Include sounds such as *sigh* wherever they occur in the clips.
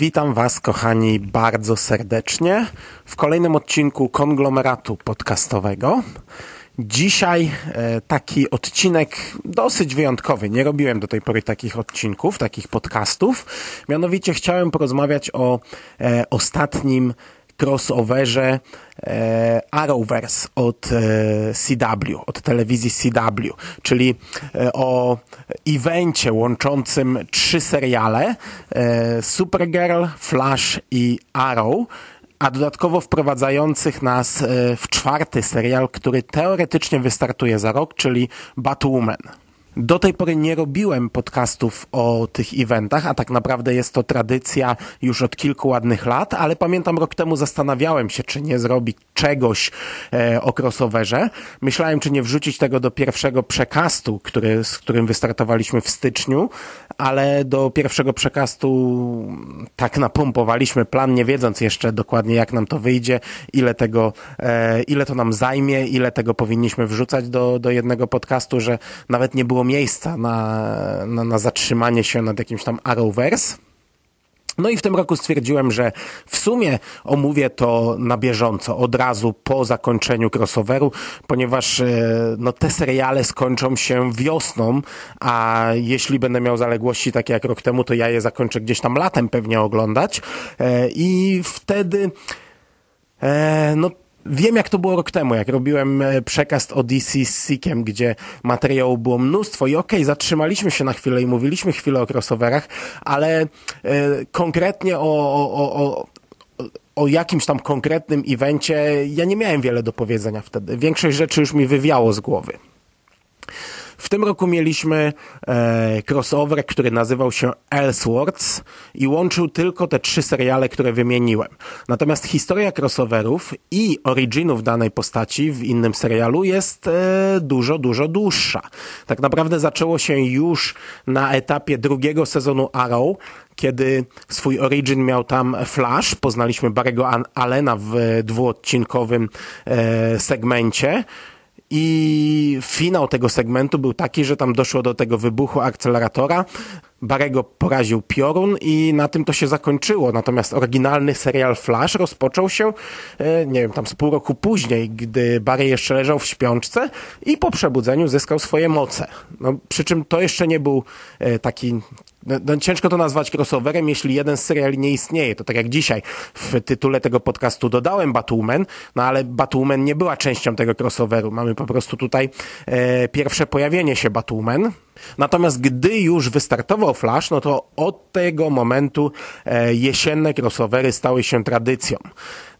Witam Was, kochani, bardzo serdecznie w kolejnym odcinku konglomeratu podcastowego. Dzisiaj e, taki odcinek dosyć wyjątkowy. Nie robiłem do tej pory takich odcinków, takich podcastów. Mianowicie chciałem porozmawiać o e, ostatnim crossoverze e, Arrowverse od e, CW, od telewizji CW, czyli e, o evencie łączącym trzy seriale e, Supergirl, Flash i Arrow a dodatkowo wprowadzających nas e, w czwarty serial, który teoretycznie wystartuje za rok, czyli Batwoman. Do tej pory nie robiłem podcastów o tych eventach, a tak naprawdę jest to tradycja już od kilku ładnych lat, ale pamiętam rok temu zastanawiałem się, czy nie zrobić czegoś e, o crossoverze. Myślałem, czy nie wrzucić tego do pierwszego przekastu, który, z którym wystartowaliśmy w styczniu, ale do pierwszego przekastu tak napompowaliśmy plan, nie wiedząc jeszcze dokładnie, jak nam to wyjdzie, ile tego, e, ile to nam zajmie, ile tego powinniśmy wrzucać do, do jednego podcastu, że nawet nie było miejsca na, na, na zatrzymanie się nad jakimś tam Arrowverse. No i w tym roku stwierdziłem, że w sumie omówię to na bieżąco, od razu po zakończeniu crossoveru, ponieważ no, te seriale skończą się wiosną, a jeśli będę miał zaległości takie jak rok temu, to ja je zakończę gdzieś tam latem pewnie oglądać. I wtedy no Wiem, jak to było rok temu, jak robiłem przekaz o DC z Seekiem, gdzie materiału było mnóstwo i okej, okay, zatrzymaliśmy się na chwilę i mówiliśmy chwilę o crossoverach, ale e, konkretnie o, o, o, o jakimś tam konkretnym evencie ja nie miałem wiele do powiedzenia wtedy. Większość rzeczy już mi wywiało z głowy. W tym roku mieliśmy e, crossover, który nazywał się Elseworlds i łączył tylko te trzy seriale, które wymieniłem. Natomiast historia crossoverów i originów danej postaci w innym serialu jest e, dużo, dużo dłuższa. Tak naprawdę zaczęło się już na etapie drugiego sezonu Arrow, kiedy swój origin miał tam Flash. Poznaliśmy Barry'ego Allena w dwuodcinkowym e, segmencie. I finał tego segmentu był taki, że tam doszło do tego wybuchu akceleratora. Barego poraził piorun i na tym to się zakończyło. Natomiast oryginalny serial Flash rozpoczął się, nie wiem, tam z pół roku później, gdy Barry jeszcze leżał w śpiączce i po przebudzeniu zyskał swoje moce. No, przy czym to jeszcze nie był taki no, no, ciężko to nazwać crossoverem, jeśli jeden z seriali nie istnieje. To tak jak dzisiaj w tytule tego podcastu dodałem Batwoman, no ale Batwoman nie była częścią tego crossoveru. Mamy po prostu tutaj e, pierwsze pojawienie się Batwoman. Natomiast gdy już wystartował Flash, no to od tego momentu e, jesienne crossovery stały się tradycją.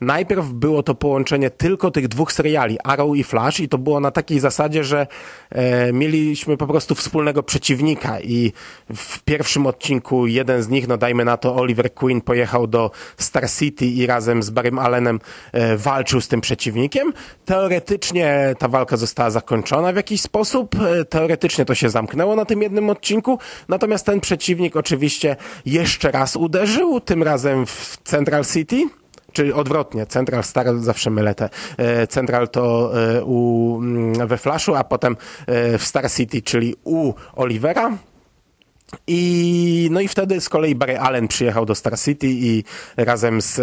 Najpierw było to połączenie tylko tych dwóch seriali, Arrow i Flash i to było na takiej zasadzie, że e, mieliśmy po prostu wspólnego przeciwnika i w pierwszym odcinku jeden z nich, no dajmy na to Oliver Queen pojechał do Star City i razem z Barrym Allenem e, walczył z tym przeciwnikiem. Teoretycznie ta walka została zakończona w jakiś sposób, e, teoretycznie to się zamknęło na tym jednym odcinku, natomiast ten przeciwnik oczywiście jeszcze raz uderzył, tym razem w Central City, Czyli odwrotnie, Central Star zawsze mylę te. E, Central to e, u, mm, we Flashu, a potem e, w Star City, czyli u Olivera. I, no i wtedy z kolei Barry Allen przyjechał do Star City i razem z,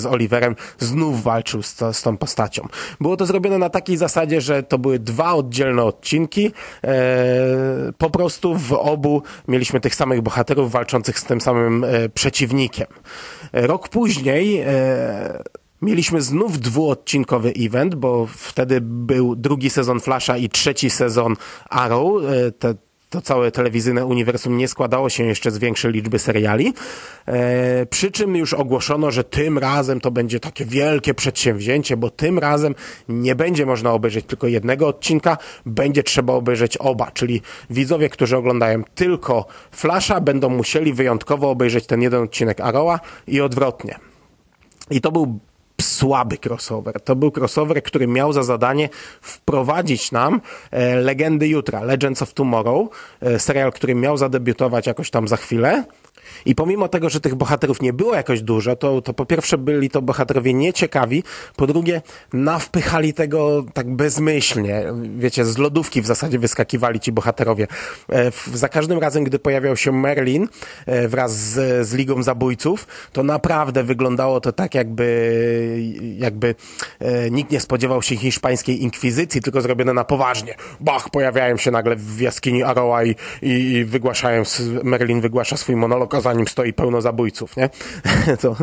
z Oliverem znów walczył z, z tą postacią. Było to zrobione na takiej zasadzie, że to były dwa oddzielne odcinki. E, po prostu w obu mieliśmy tych samych bohaterów walczących z tym samym e, przeciwnikiem. Rok później e, Mieliśmy znów dwuodcinkowy event, bo wtedy był drugi sezon Flasha i trzeci sezon Arrow. E, te to całe telewizyjne uniwersum nie składało się jeszcze z większej liczby seriali. E, przy czym już ogłoszono, że tym razem to będzie takie wielkie przedsięwzięcie, bo tym razem nie będzie można obejrzeć tylko jednego odcinka, będzie trzeba obejrzeć oba, czyli widzowie, którzy oglądają tylko Flasha, będą musieli wyjątkowo obejrzeć ten jeden odcinek Arrowa i odwrotnie. I to był słaby crossover. To był crossover, który miał za zadanie wprowadzić nam e, Legendy Jutra, Legends of Tomorrow, e, serial, który miał zadebiutować jakoś tam za chwilę. I pomimo tego, że tych bohaterów nie było jakoś dużo, to, to po pierwsze byli to bohaterowie nieciekawi, po drugie nawpychali tego tak bezmyślnie. Wiecie, z lodówki w zasadzie wyskakiwali ci bohaterowie. E, za każdym razem, gdy pojawiał się Merlin e, wraz z, z Ligą Zabójców, to naprawdę wyglądało to tak, jakby, jakby e, nikt nie spodziewał się hiszpańskiej inkwizycji, tylko zrobione na poważnie. Bach, pojawiają się nagle w jaskini Aroa i, i, i wygłaszają, Merlin wygłasza swój monolog, za nim stoi pełno zabójców, nie? *laughs* to,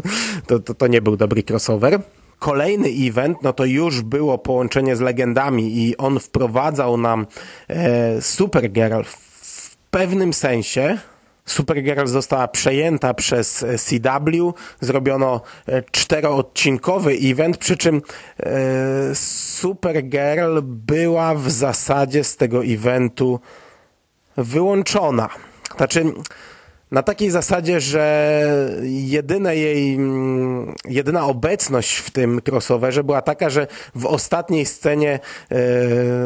to, to, to nie był dobry crossover. Kolejny event, no to już było połączenie z legendami i on wprowadzał nam e, Supergirl w pewnym sensie, Supergirl została przejęta przez CW, zrobiono e, czteroodcinkowy event, przy czym e, Supergirl była w zasadzie z tego eventu wyłączona. Znaczy, na takiej zasadzie, że jedyne jej, mm, jedyna obecność w tym crossoverze była taka, że w ostatniej scenie e,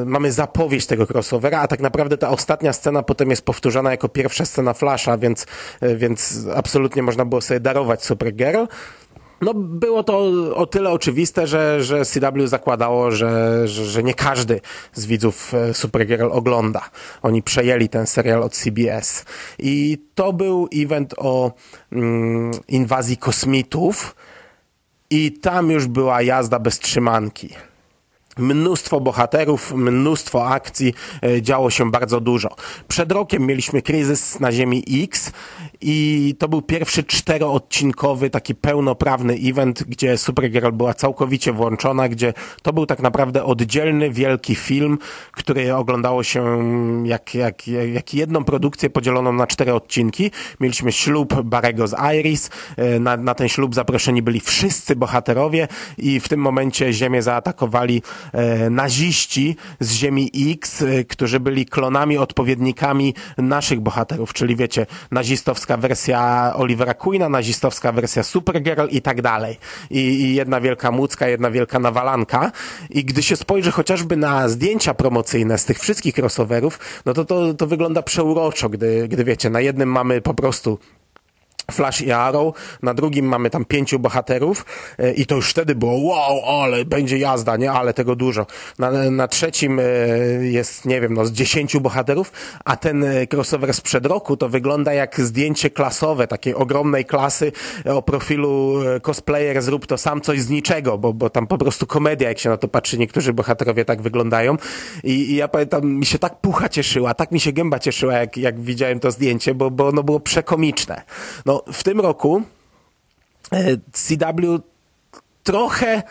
mamy zapowiedź tego crossovera, a tak naprawdę ta ostatnia scena potem jest powtórzona jako pierwsza scena Flasha, więc, e, więc absolutnie można było sobie darować Supergirl. No, było to o tyle oczywiste, że, że CW zakładało, że, że, że nie każdy z widzów e, Supergirl ogląda. Oni przejęli ten serial od CBS. I to był event o mm, inwazji kosmitów i tam już była jazda bez trzymanki mnóstwo bohaterów, mnóstwo akcji, e, działo się bardzo dużo. Przed rokiem mieliśmy kryzys na Ziemi X i to był pierwszy czteroodcinkowy, taki pełnoprawny event, gdzie Supergirl była całkowicie włączona, gdzie to był tak naprawdę oddzielny, wielki film, który oglądało się jak, jak, jak jedną produkcję podzieloną na cztery odcinki. Mieliśmy ślub Barego z Iris, e, na, na ten ślub zaproszeni byli wszyscy bohaterowie i w tym momencie Ziemię zaatakowali naziści z Ziemi X, e, którzy byli klonami, odpowiednikami naszych bohaterów, czyli wiecie, nazistowska wersja Olivera Queena, nazistowska wersja Supergirl i tak dalej. I, I jedna wielka mucka, jedna wielka nawalanka. I gdy się spojrzy chociażby na zdjęcia promocyjne z tych wszystkich crossoverów, no to to, to wygląda przeuroczo, gdy, gdy wiecie, na jednym mamy po prostu Flash i Arrow, na drugim mamy tam pięciu bohaterów e, i to już wtedy było wow, ale będzie jazda, nie? Ale tego dużo. Na, na trzecim e, jest, nie wiem, no z dziesięciu bohaterów, a ten e, crossover sprzed roku to wygląda jak zdjęcie klasowe, takiej ogromnej klasy o profilu cosplayer zrób to sam coś z niczego, bo, bo tam po prostu komedia, jak się na to patrzy, niektórzy bohaterowie tak wyglądają i, i ja pamiętam, mi się tak pucha cieszyła, tak mi się gęba cieszyła, jak, jak widziałem to zdjęcie, bo, bo ono było przekomiczne. No w tym roku e, CW trochę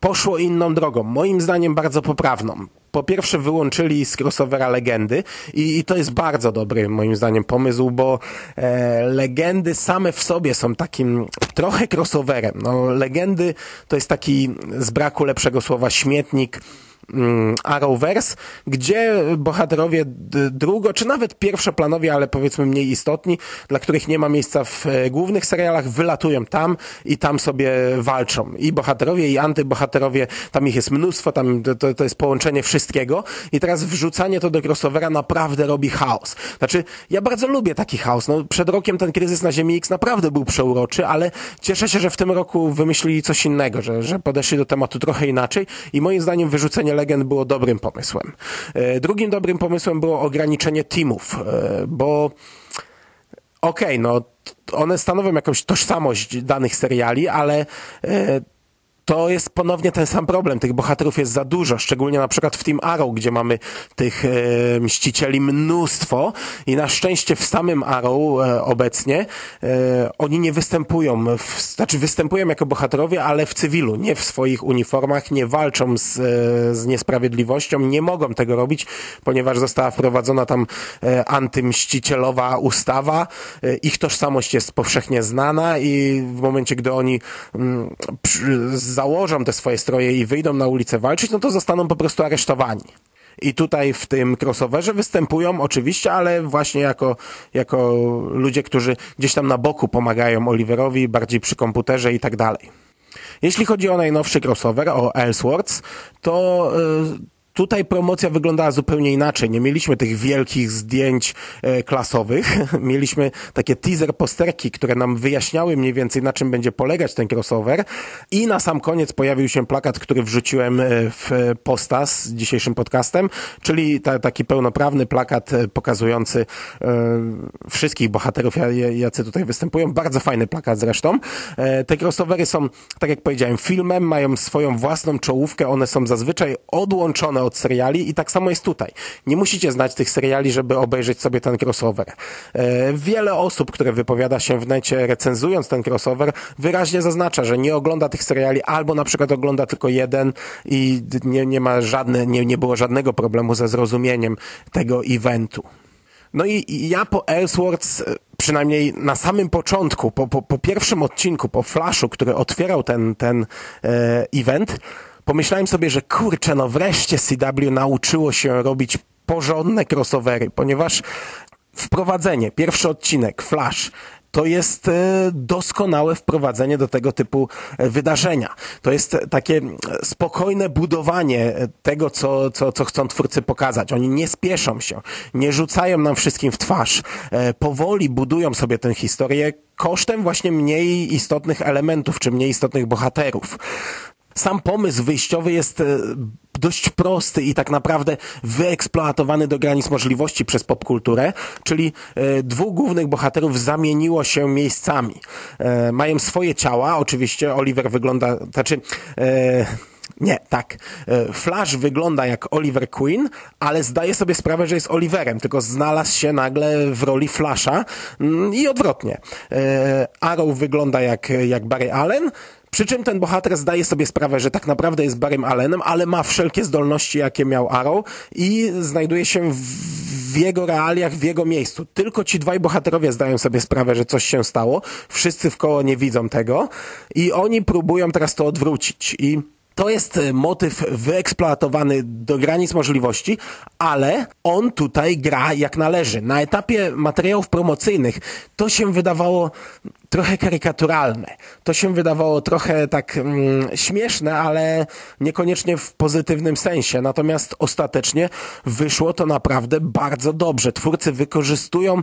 poszło inną drogą. Moim zdaniem bardzo poprawną. Po pierwsze wyłączyli z crossovera legendy i, i to jest bardzo dobry moim zdaniem pomysł, bo e, legendy same w sobie są takim trochę crossoverem. No, legendy to jest taki z braku lepszego słowa śmietnik Arrowverse, gdzie bohaterowie drugo, czy nawet pierwszoplanowi, ale powiedzmy mniej istotni, dla których nie ma miejsca w e, głównych serialach, wylatują tam i tam sobie walczą. I bohaterowie, i antybohaterowie, tam ich jest mnóstwo, tam to, to jest połączenie wszystkiego i teraz wrzucanie to do crossovera naprawdę robi chaos. Znaczy, ja bardzo lubię taki chaos. No, przed rokiem ten kryzys na Ziemi X naprawdę był przeuroczy, ale cieszę się, że w tym roku wymyślili coś innego, że, że podeszli do tematu trochę inaczej i moim zdaniem wyrzucenie Legend było dobrym pomysłem. E, drugim dobrym pomysłem było ograniczenie teamów, e, bo okej, okay, no one stanowią jakąś tożsamość danych seriali, ale e, to jest ponownie ten sam problem. Tych bohaterów jest za dużo, szczególnie na przykład w Team Arrow, gdzie mamy tych e, mścicieli mnóstwo i na szczęście w samym Arrow e, obecnie e, oni nie występują, w, znaczy występują jako bohaterowie, ale w cywilu, nie w swoich uniformach, nie walczą z, e, z niesprawiedliwością, nie mogą tego robić, ponieważ została wprowadzona tam e, antymścicielowa ustawa, e, ich tożsamość jest powszechnie znana i w momencie, gdy oni mm, przy, założą te swoje stroje i wyjdą na ulicę walczyć, no to zostaną po prostu aresztowani. I tutaj w tym crossoverze występują oczywiście, ale właśnie jako, jako ludzie, którzy gdzieś tam na boku pomagają Oliverowi, bardziej przy komputerze i tak dalej. Jeśli chodzi o najnowszy crossover, o Elseworlds, to yy, Tutaj promocja wyglądała zupełnie inaczej. Nie mieliśmy tych wielkich zdjęć e, klasowych. *laughs* Mieliśmy takie teaser posterki, które nam wyjaśniały mniej więcej na czym będzie polegać ten crossover. I na sam koniec pojawił się plakat, który wrzuciłem e, w posta z dzisiejszym podcastem, czyli ta, taki pełnoprawny plakat e, pokazujący e, wszystkich bohaterów, jacy tutaj występują. Bardzo fajny plakat zresztą. E, te crossovery są, tak jak powiedziałem, filmem, mają swoją własną czołówkę. One są zazwyczaj odłączone od seriali i tak samo jest tutaj. Nie musicie znać tych seriali, żeby obejrzeć sobie ten crossover. E, wiele osób, które wypowiada się w necie recenzując ten crossover, wyraźnie zaznacza, że nie ogląda tych seriali albo na przykład ogląda tylko jeden i nie, nie ma żadne, nie, nie było żadnego problemu ze zrozumieniem tego eventu. No i, ja po Elseworlds e, przynajmniej na samym początku, po, po, po pierwszym odcinku, po flashu, który otwierał ten, ten e, event, pomyślałem sobie, że kurczę, no wreszcie CW nauczyło się robić porządne crossovery, ponieważ wprowadzenie, pierwszy odcinek, Flash, to jest e, doskonałe wprowadzenie do tego typu e, wydarzenia. To jest takie spokojne budowanie tego, co, co, co chcą twórcy pokazać. Oni nie spieszą się, nie rzucają nam wszystkim w twarz. E, powoli budują sobie tę historię kosztem właśnie mniej istotnych elementów, czy mniej istotnych bohaterów sam pomysł wyjściowy jest e, dość prosty i tak naprawdę wyeksploatowany do granic możliwości przez popkulturę, czyli e, dwóch głównych bohaterów zamieniło się miejscami. E, mają swoje ciała, oczywiście Oliver wygląda, znaczy nie, tak. Flash wygląda jak Oliver Queen, ale zdaje sobie sprawę, że jest Oliverem, tylko znalazł się nagle w roli Flasha mm, i odwrotnie. Arrow wygląda jak, jak Barry Allen, przy czym ten bohater zdaje sobie sprawę, że tak naprawdę jest Barrym Allenem, ale ma wszelkie zdolności, jakie miał Arrow i znajduje się w jego realiach, w jego miejscu. Tylko ci dwaj bohaterowie zdają sobie sprawę, że coś się stało. Wszyscy w koło nie widzą tego i oni próbują teraz to odwrócić. I to jest e, motyw wyeksploatowany do granic możliwości, ale on tutaj gra jak należy. Na etapie materiałów promocyjnych to się wydawało trochę karykaturalne. To się wydawało trochę tak mm, śmieszne, ale niekoniecznie w pozytywnym sensie. Natomiast ostatecznie wyszło to naprawdę bardzo dobrze. Twórcy wykorzystują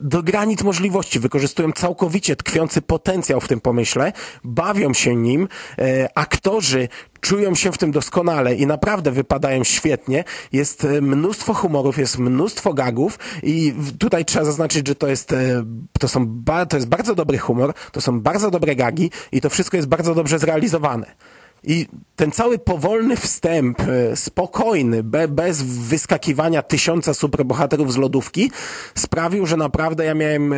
do granic możliwości, wykorzystują całkowicie tkwiący potencjał w tym pomyśle, bawią się nim, e, aktorzy czują się w tym doskonale i naprawdę wypadają świetnie. Jest e, mnóstwo humorów, jest mnóstwo gagów i tutaj trzeba zaznaczyć, że to jest, e, to są, to jest bardzo dobry humor, to są bardzo dobre gagi i to wszystko jest bardzo dobrze zrealizowane. I ten cały powolny wstęp, e, spokojny, be, bez wyskakiwania tysiąca superbohaterów z lodówki, sprawił, że naprawdę ja miałem e,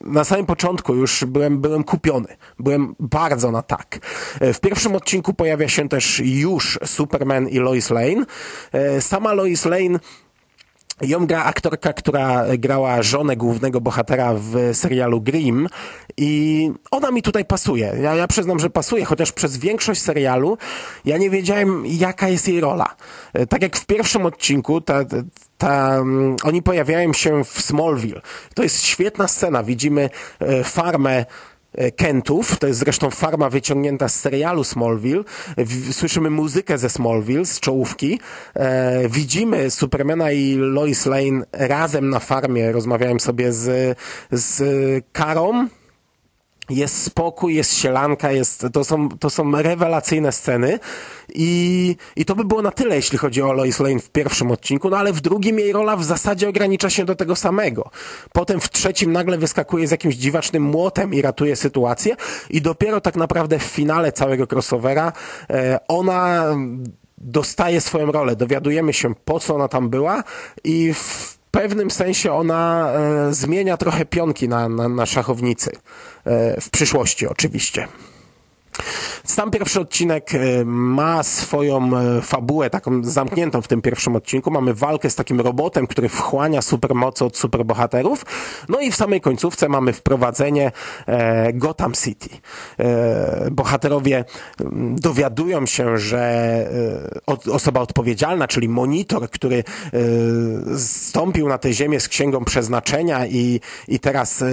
na samym początku już byłem, byłem kupiony. Byłem bardzo na tak. E, w pierwszym odcinku pojawia się też już Superman i Lois Lane. Sama Lois Lane Ją gra aktorka, która grała żonę głównego bohatera w serialu Grimm i ona mi tutaj pasuje. Ja, ja przyznam, że pasuje, chociaż przez większość serialu ja nie wiedziałem, jaka jest jej rola. E, tak jak w pierwszym odcinku, ta, ta, um, oni pojawiają się w Smallville. To jest świetna scena. Widzimy e, farmę Kentów, to jest zresztą farma wyciągnięta z serialu Smallville. Słyszymy muzykę ze Smallville, z czołówki. E, widzimy Supermana i Lois Lane razem na farmie, rozmawiałem sobie z, z Karą, jest spokój, jest sielanka, jest, to, są, to są rewelacyjne sceny. I, i to by było na tyle, jeśli chodzi o Lois Lane w pierwszym odcinku, no ale w drugim jej rola w zasadzie ogranicza się do tego samego. Potem w trzecim nagle wyskakuje z jakimś dziwacznym młotem i ratuje sytuację. I dopiero tak naprawdę w finale całego crossovera e, ona dostaje swoją rolę, dowiadujemy się po co ona tam była i w pewnym sensie ona e, zmienia trochę pionki na, na, na szachownicy. E, w przyszłości oczywiście. Sam pierwszy odcinek e, ma swoją e, fabułę, taką zamkniętą w tym pierwszym odcinku. Mamy walkę z takim robotem, który wchłania supermoce od superbohaterów. No i w samej końcówce mamy wprowadzenie e, Gotham City. Bohaterowie mm, dowiadują się, że osoba odpowiedzialna, czyli monitor, który stąpił na tę ziemię z księgą przeznaczenia i, i teraz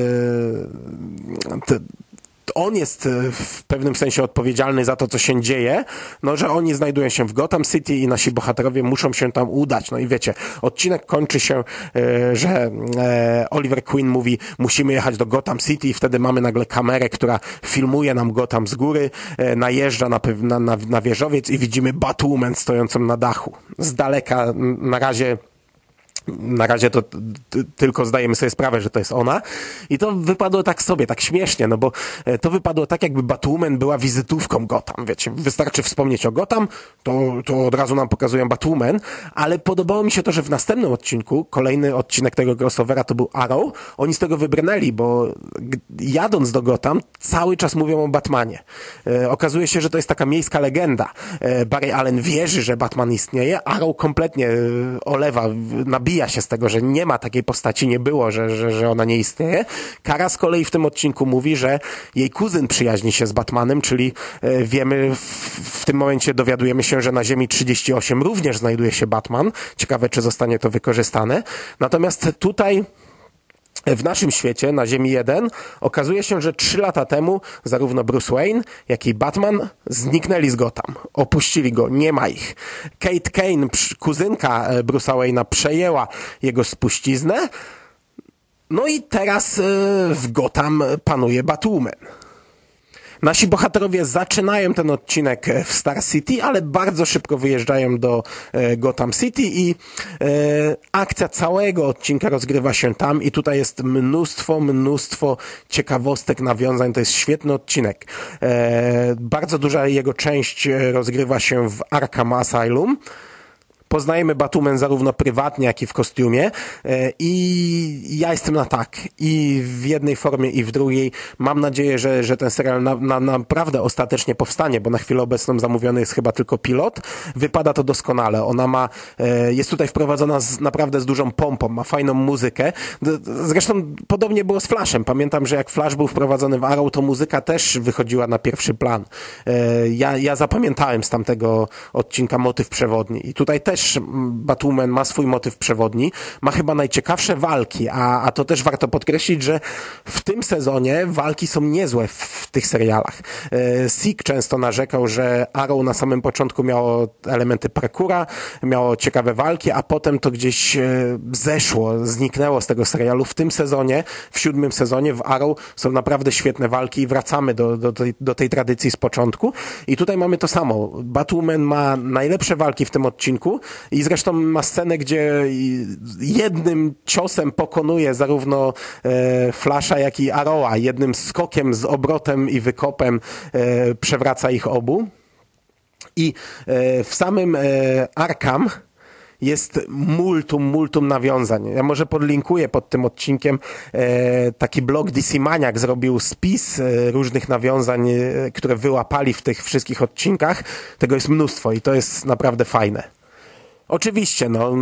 on jest e, w pewnym sensie odpowiedzialny za to, co się dzieje, no, że oni znajdują się w Gotham City i nasi bohaterowie muszą się tam udać. No i wiecie, odcinek kończy się, e, że e, Oliver Queen mówi, musimy jechać do Gotham City i wtedy mamy nagle kamerę, która filmuje nam Gotham z góry, najeżdża na, na, na, na wieżowiec i widzimy Batwoman stojącą na dachu. Z daleka na razie na razie to tylko zdajemy sobie sprawę, że to jest ona. I to wypadło tak sobie, tak śmiesznie, no bo e, to wypadło tak, jakby Batwoman była wizytówką Gotham, wiecie. Wystarczy wspomnieć o Gotham, to, to od razu nam pokazują Batwoman, ale podobało mi się to, że w następnym odcinku, kolejny odcinek tego crossovera to był Arrow, oni z tego wybrnęli, bo jadąc do Gotham, cały czas mówią o Batmanie. E, okazuje się, że to jest taka miejska legenda. E, Barry Allen wierzy, że Batman istnieje, Arrow kompletnie e, olewa, nabija się z tego, że nie ma takiej postaci, nie było, że, że, że ona nie istnieje. Kara z kolei w tym odcinku mówi, że jej kuzyn przyjaźni się z Batmanem, czyli e, wiemy, w, w tym momencie dowiadujemy się, że na Ziemi 38 również znajduje się Batman. Ciekawe, czy zostanie to wykorzystane. Natomiast tutaj w naszym świecie, na Ziemi 1, okazuje się, że trzy lata temu zarówno Bruce Wayne, jak i Batman zniknęli z Gotham. Opuścili go, nie ma ich. Kate Kane, kuzynka e, Bruce'a Wayne'a, przejęła jego spuściznę. No i teraz e, w Gotham panuje Batwoman. Nasi bohaterowie zaczynają ten odcinek w Star City, ale bardzo szybko wyjeżdżają do e, Gotham City i e, akcja całego odcinka rozgrywa się tam i tutaj jest mnóstwo, mnóstwo ciekawostek, nawiązań. To jest świetny odcinek. E, bardzo duża jego część rozgrywa się w Arkham Asylum poznajemy Batumen zarówno prywatnie, jak i w kostiumie e, i ja jestem na tak. I w jednej formie, i w drugiej. Mam nadzieję, że, że ten serial na, na, naprawdę ostatecznie powstanie, bo na chwilę obecną zamówiony jest chyba tylko pilot. Wypada to doskonale. Ona ma, e, jest tutaj wprowadzona z, naprawdę z dużą pompą, ma fajną muzykę. Zresztą podobnie było z Flashem. Pamiętam, że jak Flash był wprowadzony w Arrow, to muzyka też wychodziła na pierwszy plan. E, ja, ja zapamiętałem z tamtego odcinka motyw przewodni. I tutaj też też Batwoman ma swój motyw przewodni, ma chyba najciekawsze walki, a, a to też warto podkreślić, że w tym sezonie walki są niezłe w, w tych serialach. E, Sik często narzekał, że Arrow na samym początku miało elementy parkura, miało ciekawe walki, a potem to gdzieś e, zeszło, zniknęło z tego serialu. W tym sezonie, w siódmym sezonie w Arrow są naprawdę świetne walki i wracamy do, do, tej, do tej tradycji z początku. I tutaj mamy to samo. Batwoman ma najlepsze walki w tym odcinku, i zresztą ma scenę, gdzie jednym ciosem pokonuje zarówno e, Flasha, jak i Aroa. Jednym skokiem z obrotem i wykopem e, przewraca ich obu. I e, w samym e, jest multum, multum nawiązań. Ja może podlinkuję pod tym odcinkiem e, taki blog DC Maniac zrobił spis e, różnych nawiązań, e, które wyłapali w tych wszystkich odcinkach. Tego jest mnóstwo i to jest naprawdę fajne. Oczywiście, no.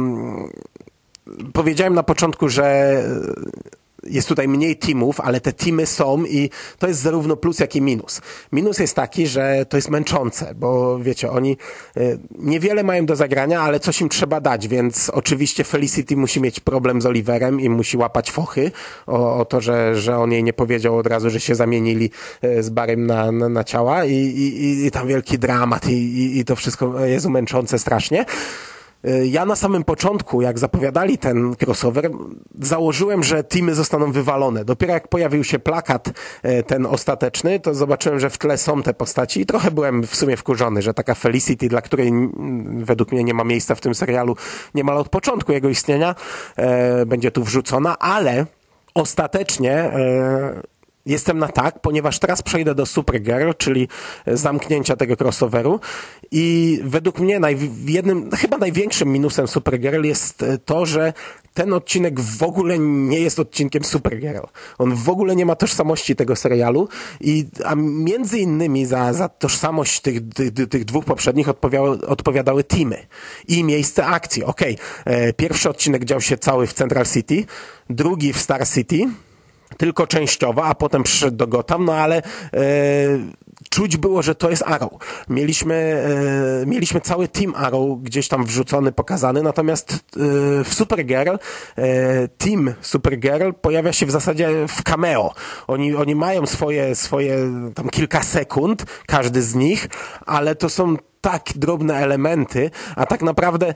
Powiedziałem na początku, że jest tutaj mniej teamów, ale te teamy są i to jest zarówno plus, jak i minus. Minus jest taki, że to jest męczące, bo wiecie, oni y, niewiele mają do zagrania, ale coś im trzeba dać, więc oczywiście Felicity musi mieć problem z Oliverem i musi łapać fochy o, o to, że, że on jej nie powiedział od razu, że się zamienili y, z Barym na, na, na ciała i, i, i tam wielki dramat i, i, i to wszystko jest męczące strasznie. Y, Ja na samym początku, jak zapowiadali ten crossover, założyłem, że teamy zostaną wywalone. Dopiero jak pojawił się plakat y, ten ostateczny, to zobaczyłem, że w tle są te postaci i trochę byłem w sumie wkurzony, że taka Felicity, dla której mm, według mnie nie ma miejsca w tym serialu niemal od początku jego istnienia, e, będzie tu wrzucona, ale ostatecznie e, Jestem na tak, ponieważ teraz przejdę do Supergirl, czyli zamknięcia tego crossoveru i według mnie naj, jednym, chyba największym minusem Supergirl jest e, to, że ten odcinek w ogóle nie jest odcinkiem Supergirl. On w ogóle nie ma tożsamości tego serialu i a między innymi za, za tożsamość tych, tych, tych dwóch poprzednich odpowiadały, odpowiadały teamy i miejsce akcji. Okej, okay. pierwszy odcinek dział się cały w Central City, drugi w Star City, tylko częściowo, a potem przyszedł do Gotham, no ale e, czuć było, że to jest Arrow. Mieliśmy, e, mieliśmy cały team Arrow gdzieś tam wrzucony, pokazany, natomiast e, w Supergirl e, team Supergirl pojawia się w zasadzie w cameo. Oni, oni mają swoje, swoje tam kilka sekund, każdy z nich, ale to są tak drobne elementy, a tak naprawdę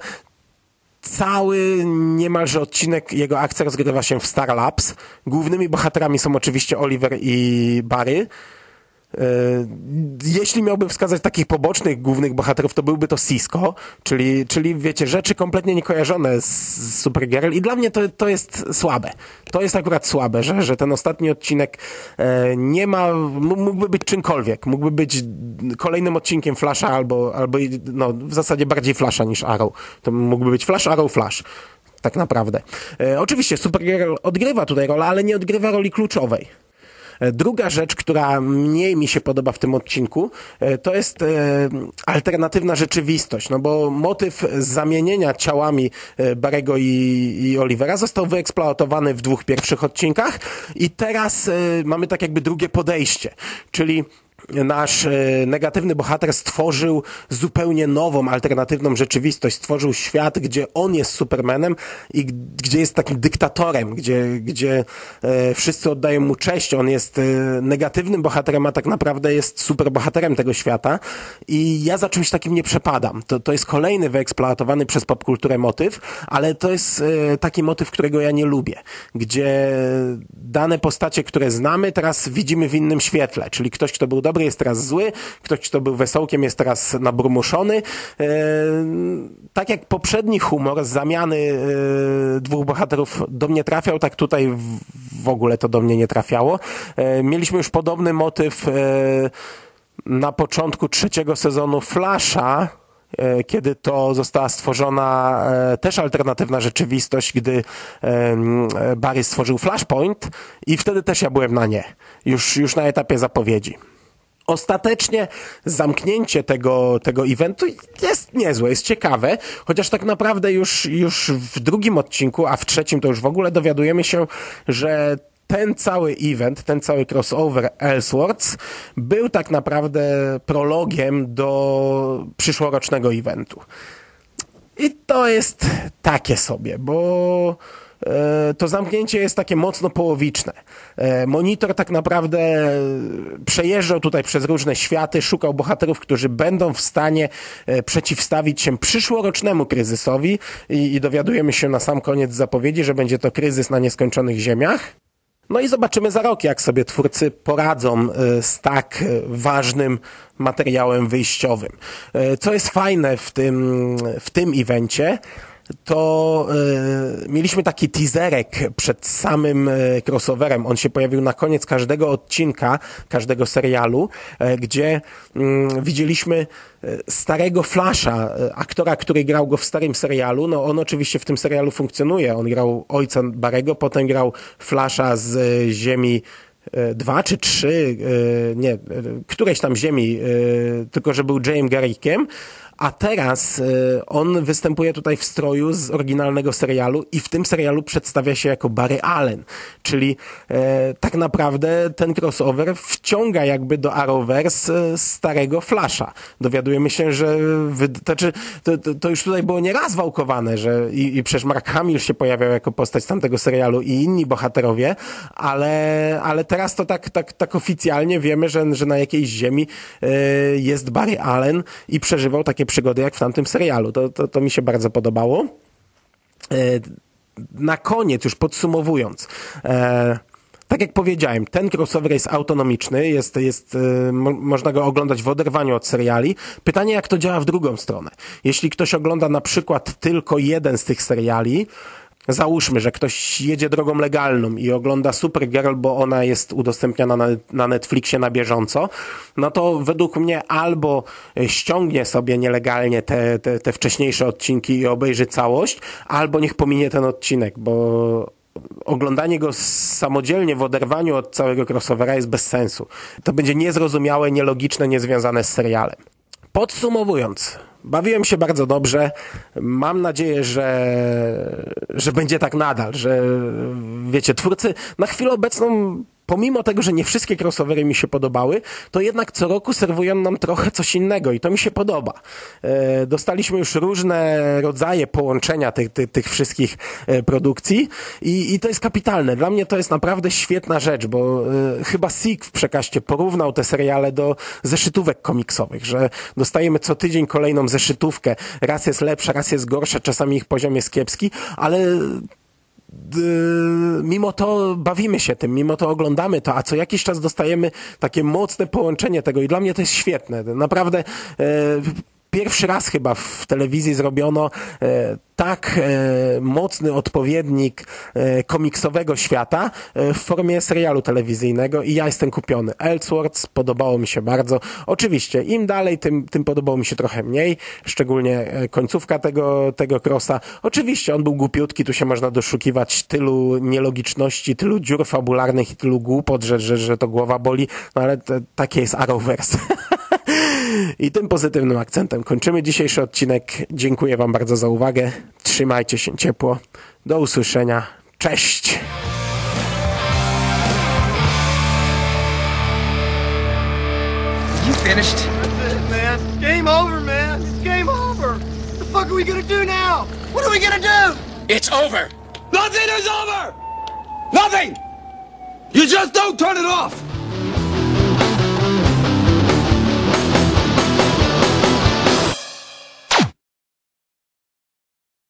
cały niemalże odcinek, jego akcja rozgrywa się w Star Labs. Głównymi bohaterami są oczywiście Oliver i Barry. Jeśli miałbym wskazać takich pobocznych głównych bohaterów, to byłby to Cisco, czyli, czyli wiecie, rzeczy kompletnie niekojarzone z Supergirl i dla mnie to, to jest słabe. To jest akurat słabe, że, że ten ostatni odcinek nie ma, mógłby być czymkolwiek. Mógłby być kolejnym odcinkiem Flasha albo, albo no, w zasadzie bardziej Flasha niż Arrow. To mógłby być Flash, Arrow, Flash tak naprawdę. E, oczywiście Supergirl odgrywa tutaj rolę, ale nie odgrywa roli kluczowej. Druga rzecz, która mniej mi się podoba w tym odcinku, to jest alternatywna rzeczywistość, no bo motyw zamienienia ciałami Barego i, i Olivera został wyeksploatowany w dwóch pierwszych odcinkach i teraz mamy tak jakby drugie podejście, czyli nasz negatywny bohater stworzył zupełnie nową, alternatywną rzeczywistość. Stworzył świat, gdzie on jest Supermanem i gdzie jest takim dyktatorem, gdzie, gdzie wszyscy oddają mu cześć. On jest negatywnym bohaterem, a tak naprawdę jest superbohaterem tego świata. I ja za czymś takim nie przepadam. To, to jest kolejny wyeksploatowany przez popkulturę motyw, ale to jest taki motyw, którego ja nie lubię. Gdzie dane postacie, które znamy, teraz widzimy w innym świetle. Czyli ktoś, kto był dobry, jest teraz zły, ktoś, kto był wesołkiem, jest teraz nabrumuszony. E, tak jak poprzedni humor z zamiany e, dwóch bohaterów do mnie trafiał, tak tutaj w, w ogóle to do mnie nie trafiało. E, mieliśmy już podobny motyw na początku trzeciego sezonu Flasha, kiedy to została stworzona też alternatywna rzeczywistość, gdy Barry stworzył Flashpoint i wtedy też ja byłem na nie, już, już na etapie zapowiedzi. Ostatecznie zamknięcie tego, tego eventu jest niezłe, jest ciekawe, chociaż tak naprawdę już, już w drugim odcinku, a w trzecim to już w ogóle dowiadujemy się, że ten cały event, ten cały crossover Elseworlds był tak naprawdę prologiem do przyszłorocznego eventu. I to jest takie sobie, bo to zamknięcie jest takie mocno połowiczne. Monitor tak naprawdę przejeżdżał tutaj przez różne światy, szukał bohaterów, którzy będą w stanie przeciwstawić się przyszłorocznemu kryzysowi i, i dowiadujemy się na sam koniec zapowiedzi, że będzie to kryzys na nieskończonych ziemiach. No i zobaczymy za rok, jak sobie twórcy poradzą z tak ważnym materiałem wyjściowym. Co jest fajne w tym, w tym evencie, to y, mieliśmy taki teaserek przed samym y, crossoverem. On się pojawił na koniec każdego odcinka, każdego serialu, y, gdzie widzieliśmy starego Flasha, aktora, który grał go w starym serialu. No on oczywiście w tym serialu funkcjonuje. On grał ojca Barego, potem grał Flasha z Ziemi dwa czy trzy, nie, któreś tam ziemi, tylko że był James Garrickiem, a teraz y, on występuje tutaj w stroju z oryginalnego serialu i w tym serialu przedstawia się jako Barry Allen, czyli e, tak naprawdę ten crossover wciąga jakby do Arrowverse starego Flasha. Dowiadujemy się, że znaczy, to, to, to już tutaj było nieraz wałkowane, że i, i przecież Mark Hamill się pojawiał jako postać z tamtego serialu i inni bohaterowie, ale, ale teraz to tak, tak, tak oficjalnie wiemy, że, że na jakiejś ziemi e, jest Barry Allen i przeżywał takie przygody jak w tamtym serialu. To, to, to mi się bardzo podobało. E, na koniec, już podsumowując, e, tak jak powiedziałem, ten crossover jest autonomiczny, jest, jest, e, mo, można go oglądać w oderwaniu od seriali. Pytanie, jak to działa w drugą stronę. Jeśli ktoś ogląda na przykład tylko jeden z tych seriali, Załóżmy, że ktoś jedzie drogą legalną i ogląda Supergirl, bo ona jest udostępniana na, na Netflixie na bieżąco, no to według mnie albo ściągnie sobie nielegalnie te, te, te wcześniejsze odcinki i obejrzy całość, albo niech pominie ten odcinek, bo oglądanie go samodzielnie w oderwaniu od całego crossovera jest bez sensu. To będzie niezrozumiałe, nielogiczne, niezwiązane z serialem. Podsumowując, bawiłem się bardzo dobrze. Mam nadzieję, że, że będzie tak nadal, że wiecie, twórcy na chwilę obecną pomimo tego, że nie wszystkie crossovery mi się podobały, to jednak co roku serwują nam trochę coś innego i to mi się podoba. E, dostaliśmy już różne rodzaje połączenia tych, tych, tych wszystkich e, produkcji i, i to jest kapitalne. Dla mnie to jest naprawdę świetna rzecz, bo e, chyba Sik w przekaście porównał te seriale do zeszytówek komiksowych, że dostajemy co tydzień kolejną zeszytówkę. Raz jest lepsza, raz jest gorsza, czasami ich poziom jest kiepski, ale mimo to bawimy się tym, mimo to oglądamy to, a co jakiś czas dostajemy takie mocne połączenie tego i dla mnie to jest świetne. Naprawdę e, pierwszy raz chyba w telewizji zrobiono e, tak e, mocny odpowiednik e, komiksowego świata w formie serialu telewizyjnego i ja jestem kupiony. Elseworlds podobało mi się bardzo. Oczywiście im dalej, tym, tym podobało mi się trochę mniej, szczególnie końcówka tego, tego crossa. Oczywiście on był głupiutki, tu się można doszukiwać tylu nielogiczności, tylu dziur fabularnych i tylu głupot, że, że, że to głowa boli, no ale te, takie jest Arrowverse. *laughs* I tym pozytywnym akcentem kończymy dzisiejszy odcinek. Dziękuję Wam bardzo za uwagę. Trzymajcie się ciepło. Do usłyszenia. Cześć! You finished? That's it, man. Game over, man. It's game over. What the fuck are we gonna do now? What are we gonna do? It's over. Nothing is over! Nothing! You just don't turn it off!